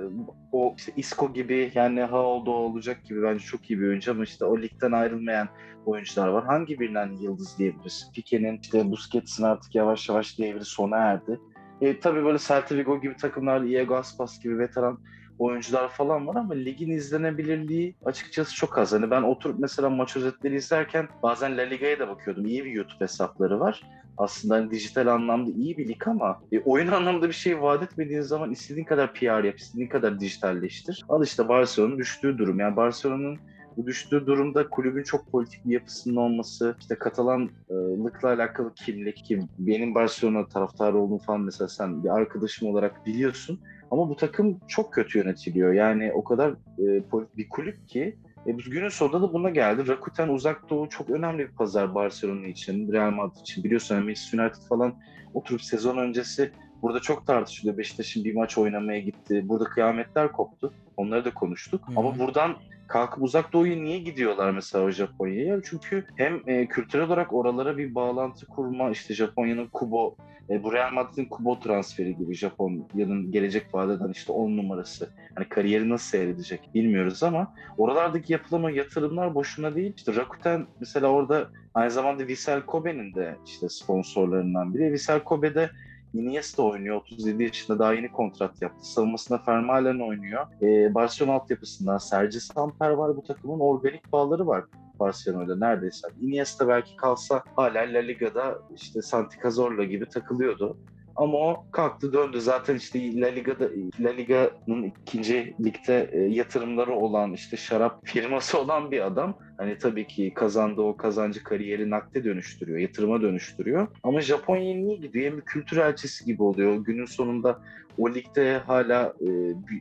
o işte Isco gibi yani ha oldu olacak gibi bence çok iyi bir oyuncu ama işte o ligden ayrılmayan oyuncular var. Hangi birinden yıldız diyebiliriz? Pique'nin işte Busquets'in artık yavaş yavaş devri sona erdi. E, tabii böyle Celta Vigo gibi takımlar, Diego Aspas gibi veteran oyuncular falan var ama ligin izlenebilirliği açıkçası çok az. Hani ben oturup mesela maç özetleri izlerken bazen La Liga'ya da bakıyordum. İyi bir YouTube hesapları var. Aslında hani dijital anlamda iyi bir lig ama e, oyun anlamda bir şey vaat etmediğin zaman istediğin kadar PR yap, istediğin kadar dijitalleştir. Al işte Barcelona'nın düştüğü durum. Yani Barcelona'nın bu düştüğü durumda kulübün çok politik bir yapısının olması, işte Katalanlıkla alakalı kimlik ki benim Barcelona taraftarı olduğum falan mesela sen bir arkadaşım olarak biliyorsun. Ama bu takım çok kötü yönetiliyor. Yani o kadar e, bir kulüp ki e, günün sonunda da buna geldi. Rakuten Uzak Doğu çok önemli bir pazar Barcelona için, Real Madrid için. Biliyorsun Manchester United falan oturup sezon öncesi burada çok tartışılıyor. Beşiktaş'ın bir maç oynamaya gitti. Burada kıyametler koptu. Onları da konuştuk. Hı-hı. Ama buradan kalkıp uzak doğuya niye gidiyorlar mesela Japonya'ya? Çünkü hem e, kültürel olarak oralara bir bağlantı kurma, işte Japonya'nın Kubo, e, bu Real Madrid'in Kubo transferi gibi Japonya'nın gelecek vadeden işte 10 numarası. Hani kariyeri nasıl seyredecek bilmiyoruz ama oralardaki yapılan yatırımlar boşuna değil. İşte Rakuten mesela orada aynı zamanda Vissel Kobe'nin de işte sponsorlarından biri. Vissel Kobe'de Iniesta oynuyor. 37 yaşında daha yeni kontrat yaptı. Savunmasında Vermaelen oynuyor. Ee, Barcelona altyapısında Sergi Samper var bu takımın. Organik bağları var. Barcelona'da neredeyse. Iniesta belki kalsa hala La Liga'da işte Santi Cazorla gibi takılıyordu. Ama o kalktı döndü. Zaten işte La Liga'da La Liga'nın ikinci ligde e, yatırımları olan işte şarap firması olan bir adam. Hani tabii ki kazandığı o kazancı kariyeri nakde dönüştürüyor, yatırıma dönüştürüyor. Ama Japonya niye gidiyor? Hem bir kültür elçisi gibi oluyor. Günün sonunda o ligde hala e,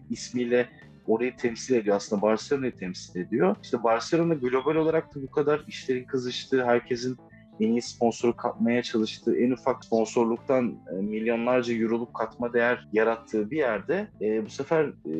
ismiyle orayı temsil ediyor. Aslında Barcelona'yı temsil ediyor. İşte Barcelona global olarak da bu kadar işlerin kızıştığı, herkesin iyi sponsoru katmaya çalıştığı, en ufak sponsorluktan e, milyonlarca euroluk katma değer yarattığı bir yerde e, bu sefer e,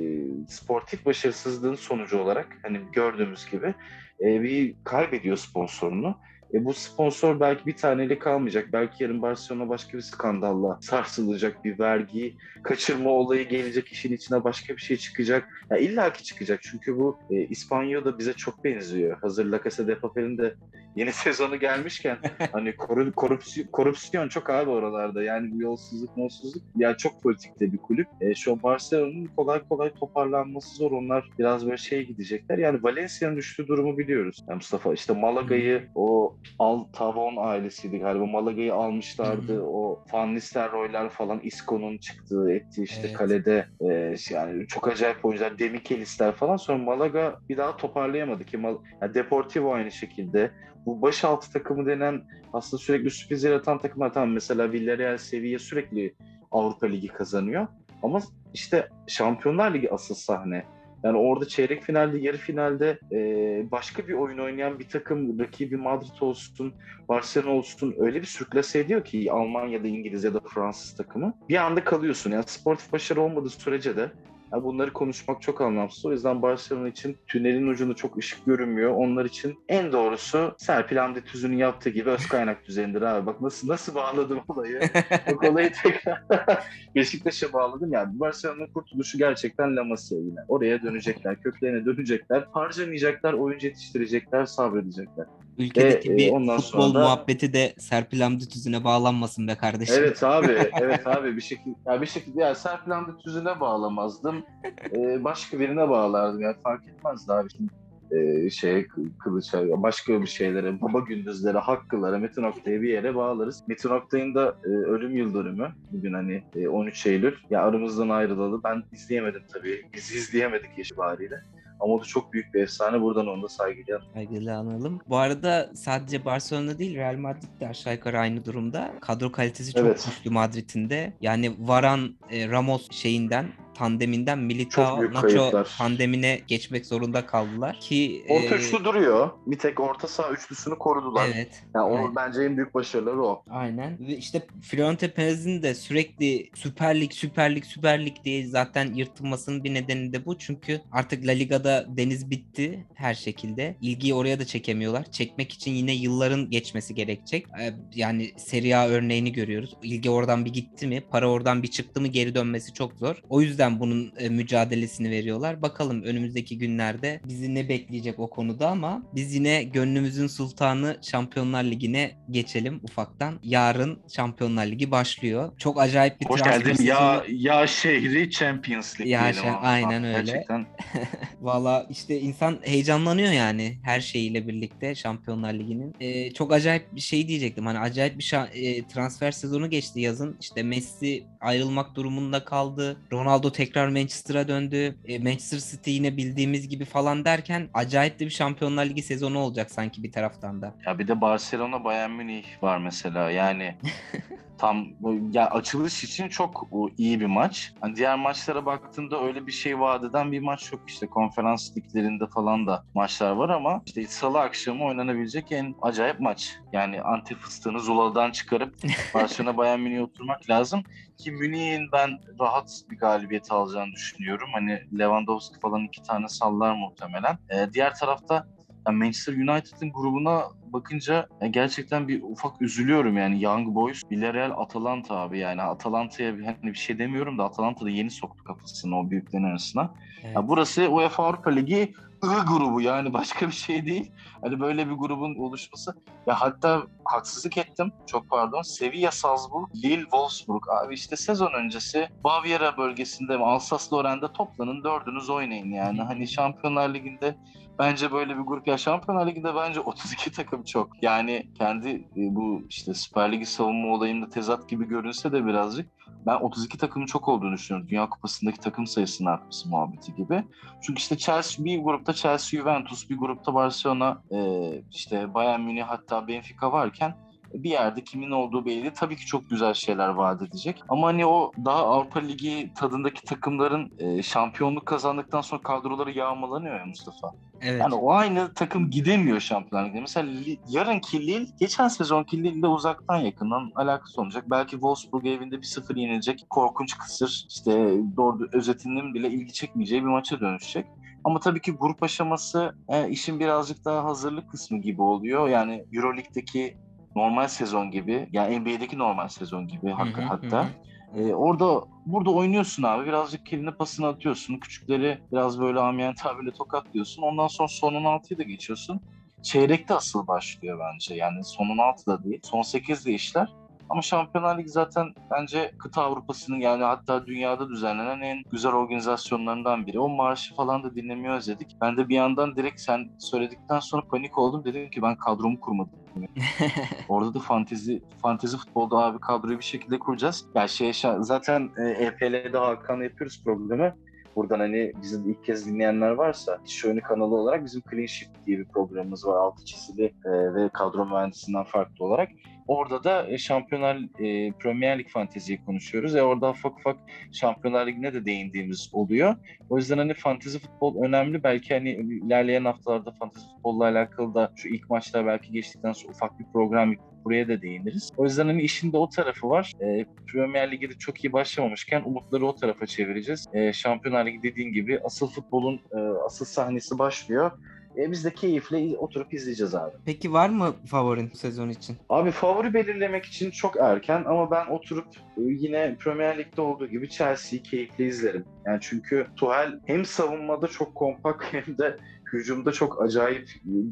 sportif başarısızlığın sonucu olarak hani gördüğümüz gibi e, bir kaybediyor sponsorunu. E, bu sponsor belki bir taneyle kalmayacak. Belki yarın Barcelona başka bir skandalla sarsılacak. Bir vergi kaçırma olayı gelecek işin içine başka bir şey çıkacak. Ya illa ki çıkacak. Çünkü bu e, İspanyol da bize çok benziyor. Hazır La Casa de Papel'in de yeni sezonu gelmişken hani koru, korupsiyon, korupsiyon çok abi oralarda. Yani bu yolsuzluk, yolsuzluk yani çok politikte bir kulüp. E, şu an Barcelona'nın kolay kolay toparlanması zor. Onlar biraz böyle şey gidecekler. Yani Valencia'nın düştüğü durumu biliyoruz. Yani Mustafa işte Malaga'yı o Al Tavon ailesiydi galiba. Malaga'yı almışlardı. O Van Nistelrooy'lar falan Isco'nun çıktığı etti işte evet. kalede e, yani çok acayip oyuncular Demichelis'ler falan. Sonra Malaga bir daha toparlayamadı ki Mal yani Deportivo aynı şekilde. Bu başaltı takımı denen aslında sürekli sürpriz yaratan takımlar tamam mesela Villarreal seviye sürekli Avrupa Ligi kazanıyor. Ama işte Şampiyonlar Ligi asıl sahne. Yani orada çeyrek finalde, yarı finalde e, başka bir oyun oynayan bir takım, rakibi Madrid olsun, Barcelona olsun öyle bir sürklase ediyor ki Almanya'da, İngiliz ya da Fransız takımı. Bir anda kalıyorsun. Yani sportif başarı olmadığı sürece de yani bunları konuşmak çok anlamsız. O yüzden Barcelona için tünelin ucunda çok ışık görünmüyor. Onlar için en doğrusu Serpil Hamdi Tüzün'ün yaptığı gibi öz kaynak düzenidir abi. Bak nasıl nasıl bağladım olayı. Bak olayı tekrar Beşiktaş'a bağladım. Yani Barcelona'nın kurtuluşu gerçekten La Masia yine. Oraya dönecekler, köklerine dönecekler. Harcamayacaklar, oyuncu yetiştirecekler, sabredecekler. Ülkedeki e, bir futbol sonra... muhabbeti de Serpil Hamdi Tüzün'e bağlanmasın be kardeşim. Evet abi, evet abi bir şekilde ya bir şekilde ya Serpil Hamdi Tüzün'e bağlamazdım. ee, başka birine bağlardım yani fark etmezdi abi şimdi e, şey Kılıç'a başka bir şeylere, baba gündüzlere, hakkılara, Metin Oktay'ı bir yere bağlarız. Metin Oktay'ın da e, ölüm yıl dönümü. Bugün hani e, 13 Eylül. Ya aramızdan ayrılalı. Ben izleyemedim tabii. Biz izleyemedik yaş bariyle. Ama o da çok büyük bir efsane. Buradan onu da saygıyla Saygıyla analım. Bu arada sadece Barcelona değil Real Madrid de aşağı yukarı aynı durumda. Kadro kalitesi çok evet. güçlü Madrid'in de. Yani Varan, e, Ramos şeyinden tandeminden Militao Nacho kayıplar. tandemine geçmek zorunda kaldılar ki orta e... üçlü duruyor. Bir tek orta saha üçlüsünü korudular. Evet. Yani Aynen. bence en büyük başarıları o. Aynen. Ve işte Florente Perez'in de sürekli Süper Lig, Süper Lig, Süper Lig diye zaten yırtılmasının bir nedeni de bu. Çünkü artık La Liga'da deniz bitti her şekilde. İlgiyi oraya da çekemiyorlar. Çekmek için yine yılların geçmesi gerekecek. E, yani Serie A örneğini görüyoruz. İlgi oradan bir gitti mi, para oradan bir çıktı mı geri dönmesi çok zor. O yüzden yüzden bunun e, mücadelesini veriyorlar. Bakalım önümüzdeki günlerde bizi ne bekleyecek o konuda ama biz yine gönlümüzün sultanı Şampiyonlar Ligi'ne geçelim ufaktan. Yarın Şampiyonlar Ligi başlıyor. Çok acayip bir Hoş geldin. Ya ya şehri Champions League ya şey, aynen öyle. Gerçekten. Valla işte insan heyecanlanıyor yani her şeyiyle birlikte Şampiyonlar Ligi'nin. Ee, çok acayip bir şey diyecektim. Hani acayip bir şa- e, transfer sezonu geçti yazın. İşte Messi ayrılmak durumunda kaldı. Ronaldo tekrar Manchester'a döndü. E, Manchester City yine bildiğimiz gibi falan derken acayip de bir Şampiyonlar Ligi sezonu olacak sanki bir taraftan da. Ya bir de Barcelona Bayern Münih var mesela. Yani tam ya açılış için çok iyi bir maç. Hani diğer maçlara baktığında öyle bir şey vadeden bir maç yok işte konferans liglerinde falan da maçlar var ama işte salı akşamı oynanabilecek en acayip maç. Yani anti fıstığını Zula'dan çıkarıp Barcelona Bayern Münih'e oturmak lazım ki Münih'in ben rahat bir galibiyet alacağını düşünüyorum. Hani Lewandowski falan iki tane sallar muhtemelen. Ee, diğer tarafta yani Manchester United'ın grubuna bakınca gerçekten bir ufak üzülüyorum yani Young Boys, Villarreal, Atalanta abi yani Atalanta'ya hani bir şey demiyorum da Atalanta da yeni soktu kafasını o büyüklerin arasına. Evet. Ya burası UEFA Avrupa Ligi I grubu yani başka bir şey değil. Hani böyle bir grubun oluşması. Ya hatta haksızlık ettim. Çok pardon. Sevilla, Salzburg, Lille, Wolfsburg. Abi işte sezon öncesi Baviera bölgesinde Alsace-Lorraine'de toplanın dördünüz oynayın yani. Hani Şampiyonlar Ligi'nde bence böyle bir grup ya Şampiyonlar Ligi'nde bence 32 takım çok. Yani kendi e, bu işte Süper Ligi savunma olayında tezat gibi görünse de birazcık ben 32 takımın çok olduğunu düşünüyorum. Dünya Kupası'ndaki takım sayısının artması muhabbeti gibi. Çünkü işte Chelsea bir grupta Chelsea Juventus, bir grupta Barcelona, işte Bayern Münih hatta Benfica varken bir yerde kimin olduğu belli. Tabii ki çok güzel şeyler vaat edecek. Ama hani o daha Avrupa Ligi tadındaki takımların e, şampiyonluk kazandıktan sonra kadroları yağmalanıyor ya Mustafa. Evet. Yani o aynı takım gidemiyor Şampiyonlar Ligi'ne. Mesela yarınki Lille, geçen sezonki Lille'le uzaktan yakından alakası olmayacak. Belki Wolfsburg evinde bir sıfır yenilecek. Korkunç kısır. işte doğru özetinin bile ilgi çekmeyeceği bir maça dönüşecek. Ama tabii ki grup aşaması e, işin birazcık daha hazırlık kısmı gibi oluyor. Yani Euroleague'deki normal sezon gibi yani NBA'deki normal sezon gibi hatta. hatta. Ee, orada burada oynuyorsun abi. Birazcık kelini pasını atıyorsun. Küçükleri biraz böyle amiyen tabirle tokatlıyorsun. Ondan sonra son 16'yı da geçiyorsun. Çeyrekte asıl başlıyor bence. Yani son 16'da değil. Son 8'de işler. Ama Şampiyonlar Ligi zaten bence kıta Avrupa'sının yani hatta dünyada düzenlenen en güzel organizasyonlarından biri. O marşı falan da dinlemeyi özledik. Ben de bir yandan direkt sen söyledikten sonra panik oldum. Dedim ki ben kadromu kurmadım. Orada da fantezi fantezi futbolda abi kadroyu bir şekilde kuracağız. Ya yani şey zaten EPL'de Hakan'la yapıyoruz programı. Buradan hani bizim ilk kez dinleyenler varsa Şöyle kanalı olarak bizim Clean Shift diye bir programımız var. Altı çizili e, ve kadro mühendisinden farklı olarak. Orada da Şampiyonlar e, Premier Lig fanteziyi konuşuyoruz. E orada ufak ufak Şampiyonlar Ligi'ne de değindiğimiz oluyor. O yüzden hani fantezi futbol önemli. Belki hani ilerleyen haftalarda fantezi futbolla alakalı da şu ilk maçlar belki geçtikten sonra ufak bir program buraya da değiniriz. O yüzden hani işin de o tarafı var. E, Premier Lig'de çok iyi başlamamışken umutları o tarafa çevireceğiz. E, Şampiyonlar Ligi dediğin gibi asıl futbolun e, asıl sahnesi başlıyor. E, biz de keyifle oturup izleyeceğiz abi. Peki var mı favorin sezon için? Abi favori belirlemek için çok erken ama ben oturup yine Premier Lig'de olduğu gibi Chelsea'yi keyifle izlerim. Yani çünkü Tuchel hem savunmada çok kompakt hem de hücumda çok acayip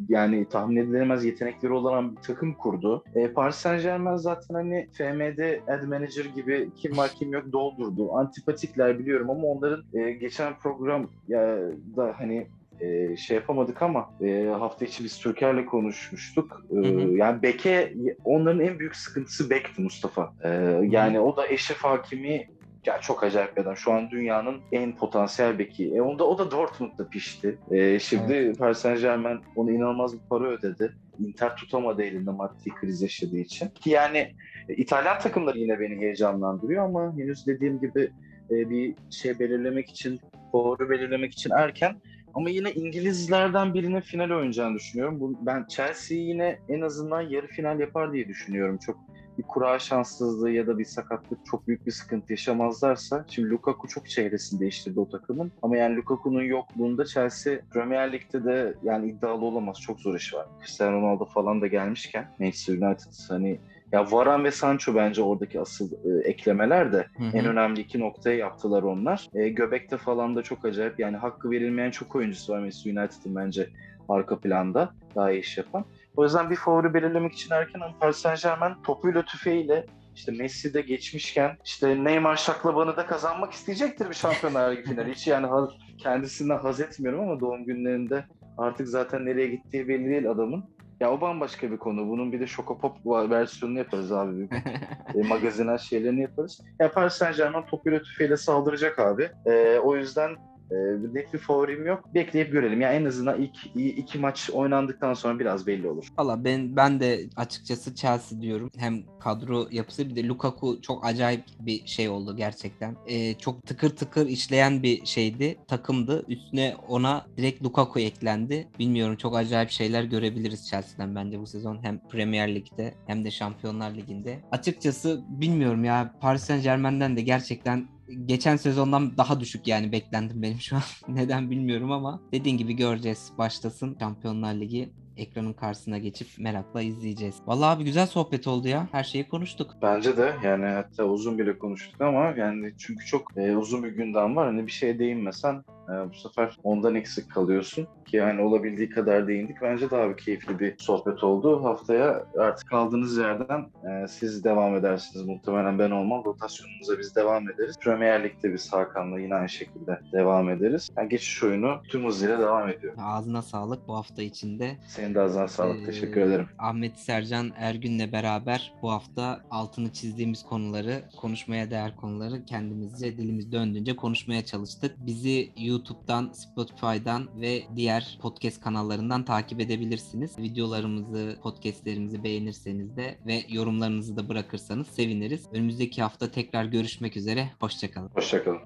yani tahmin edilemez yetenekleri olan bir takım kurdu. E, Paris Saint Germain zaten hani FM'de ad manager gibi kim var kim yok doldurdu. Antipatikler biliyorum ama onların e, geçen program ya da hani e, şey yapamadık ama e, hafta içi biz Türker'le konuşmuştuk. E, hı hı. Yani Beke onların en büyük sıkıntısı Bek'ti Mustafa. E, yani hı. o da Eşref Hakimi ya çok acayip bir adam. Şu an dünyanın en potansiyel beki. E onda o da Dortmund'da pişti. E, şimdi evet. Paris Saint Germain ona inanılmaz bir para ödedi. Inter tutamadı elinde maddi kriz yaşadığı için. Ki yani e, İtalyan takımları yine beni heyecanlandırıyor ama henüz dediğim gibi e, bir şey belirlemek için, doğru belirlemek için erken. Ama yine İngilizlerden birinin final oynayacağını düşünüyorum. Bu, ben Chelsea yine en azından yarı final yapar diye düşünüyorum. Çok bir kura şanssızlığı ya da bir sakatlık çok büyük bir sıkıntı yaşamazlarsa şimdi Lukaku çok çehresini değiştirdi o takımın ama yani Lukaku'nun yokluğunda Chelsea Premier Lig'de de yani iddialı olamaz. Çok zor iş var. Cristiano Ronaldo falan da gelmişken Manchester United hani ya Varan ve Sancho bence oradaki asıl e, eklemeler de hı hı. en önemli iki noktayı yaptılar onlar. E, Göbek'te falan da çok acayip yani hakkı verilmeyen çok oyuncusu var Manchester United'ın bence arka planda daha iyi iş yapan. O yüzden bir favori belirlemek için erken ama Paris Saint Germain topuyla tüfeğiyle işte Messi de geçmişken işte Neymar şaklabanı da kazanmak isteyecektir bir Şampiyonlar Ligi finali. Hiç yani kendisinden haz etmiyorum ama doğum günlerinde artık zaten nereye gittiği belli değil adamın. Ya o bambaşka bir konu. Bunun bir de Şokopop versiyonunu yaparız abi. e, magazinel şeylerini yaparız. Ya Paris Saint Germain topuyla tüfeğiyle saldıracak abi. E, o yüzden e, net bir favorim yok. Bekleyip görelim. Yani en azından ilk iki maç oynandıktan sonra biraz belli olur. Valla ben ben de açıkçası Chelsea diyorum. Hem kadro yapısı bir de Lukaku çok acayip bir şey oldu gerçekten. E, çok tıkır tıkır işleyen bir şeydi. Takımdı. Üstüne ona direkt Lukaku eklendi. Bilmiyorum çok acayip şeyler görebiliriz Chelsea'den bence bu sezon. Hem Premier Lig'de hem de Şampiyonlar Ligi'nde. Açıkçası bilmiyorum ya Paris Saint Germain'den de gerçekten geçen sezondan daha düşük yani beklendim benim şu an. Neden bilmiyorum ama dediğin gibi göreceğiz. Başlasın Şampiyonlar Ligi. Ekranın karşısına geçip merakla izleyeceğiz. Vallahi abi güzel sohbet oldu ya. Her şeyi konuştuk. Bence de yani hatta uzun bile konuştuk ama yani çünkü çok e, uzun bir gündem var. Hani bir şeye değinmesen e, bu sefer ondan eksik kalıyorsun. Ki yani olabildiği kadar değindik. Bence daha bir keyifli bir sohbet oldu. Haftaya artık kaldığınız yerden e, siz devam edersiniz. Muhtemelen ben olmam. Rotasyonumuza biz devam ederiz. Premier Lig'de biz Hakan'la yine aynı şekilde devam ederiz. Yani geçiş oyunu tüm hızıyla devam ediyor. Ağzına sağlık bu hafta içinde. Senin de ağzına sağlık. Ee, Teşekkür ederim. Ahmet Sercan Ergün'le beraber bu hafta altını çizdiğimiz konuları, konuşmaya değer konuları kendimizce dilimiz döndüğünce konuşmaya çalıştık. Bizi YouTube'dan, Spotify'dan ve diğer podcast kanallarından takip edebilirsiniz. Videolarımızı, podcastlerimizi beğenirseniz de ve yorumlarınızı da bırakırsanız seviniriz. Önümüzdeki hafta tekrar görüşmek üzere. Hoşçakalın. Hoşçakalın.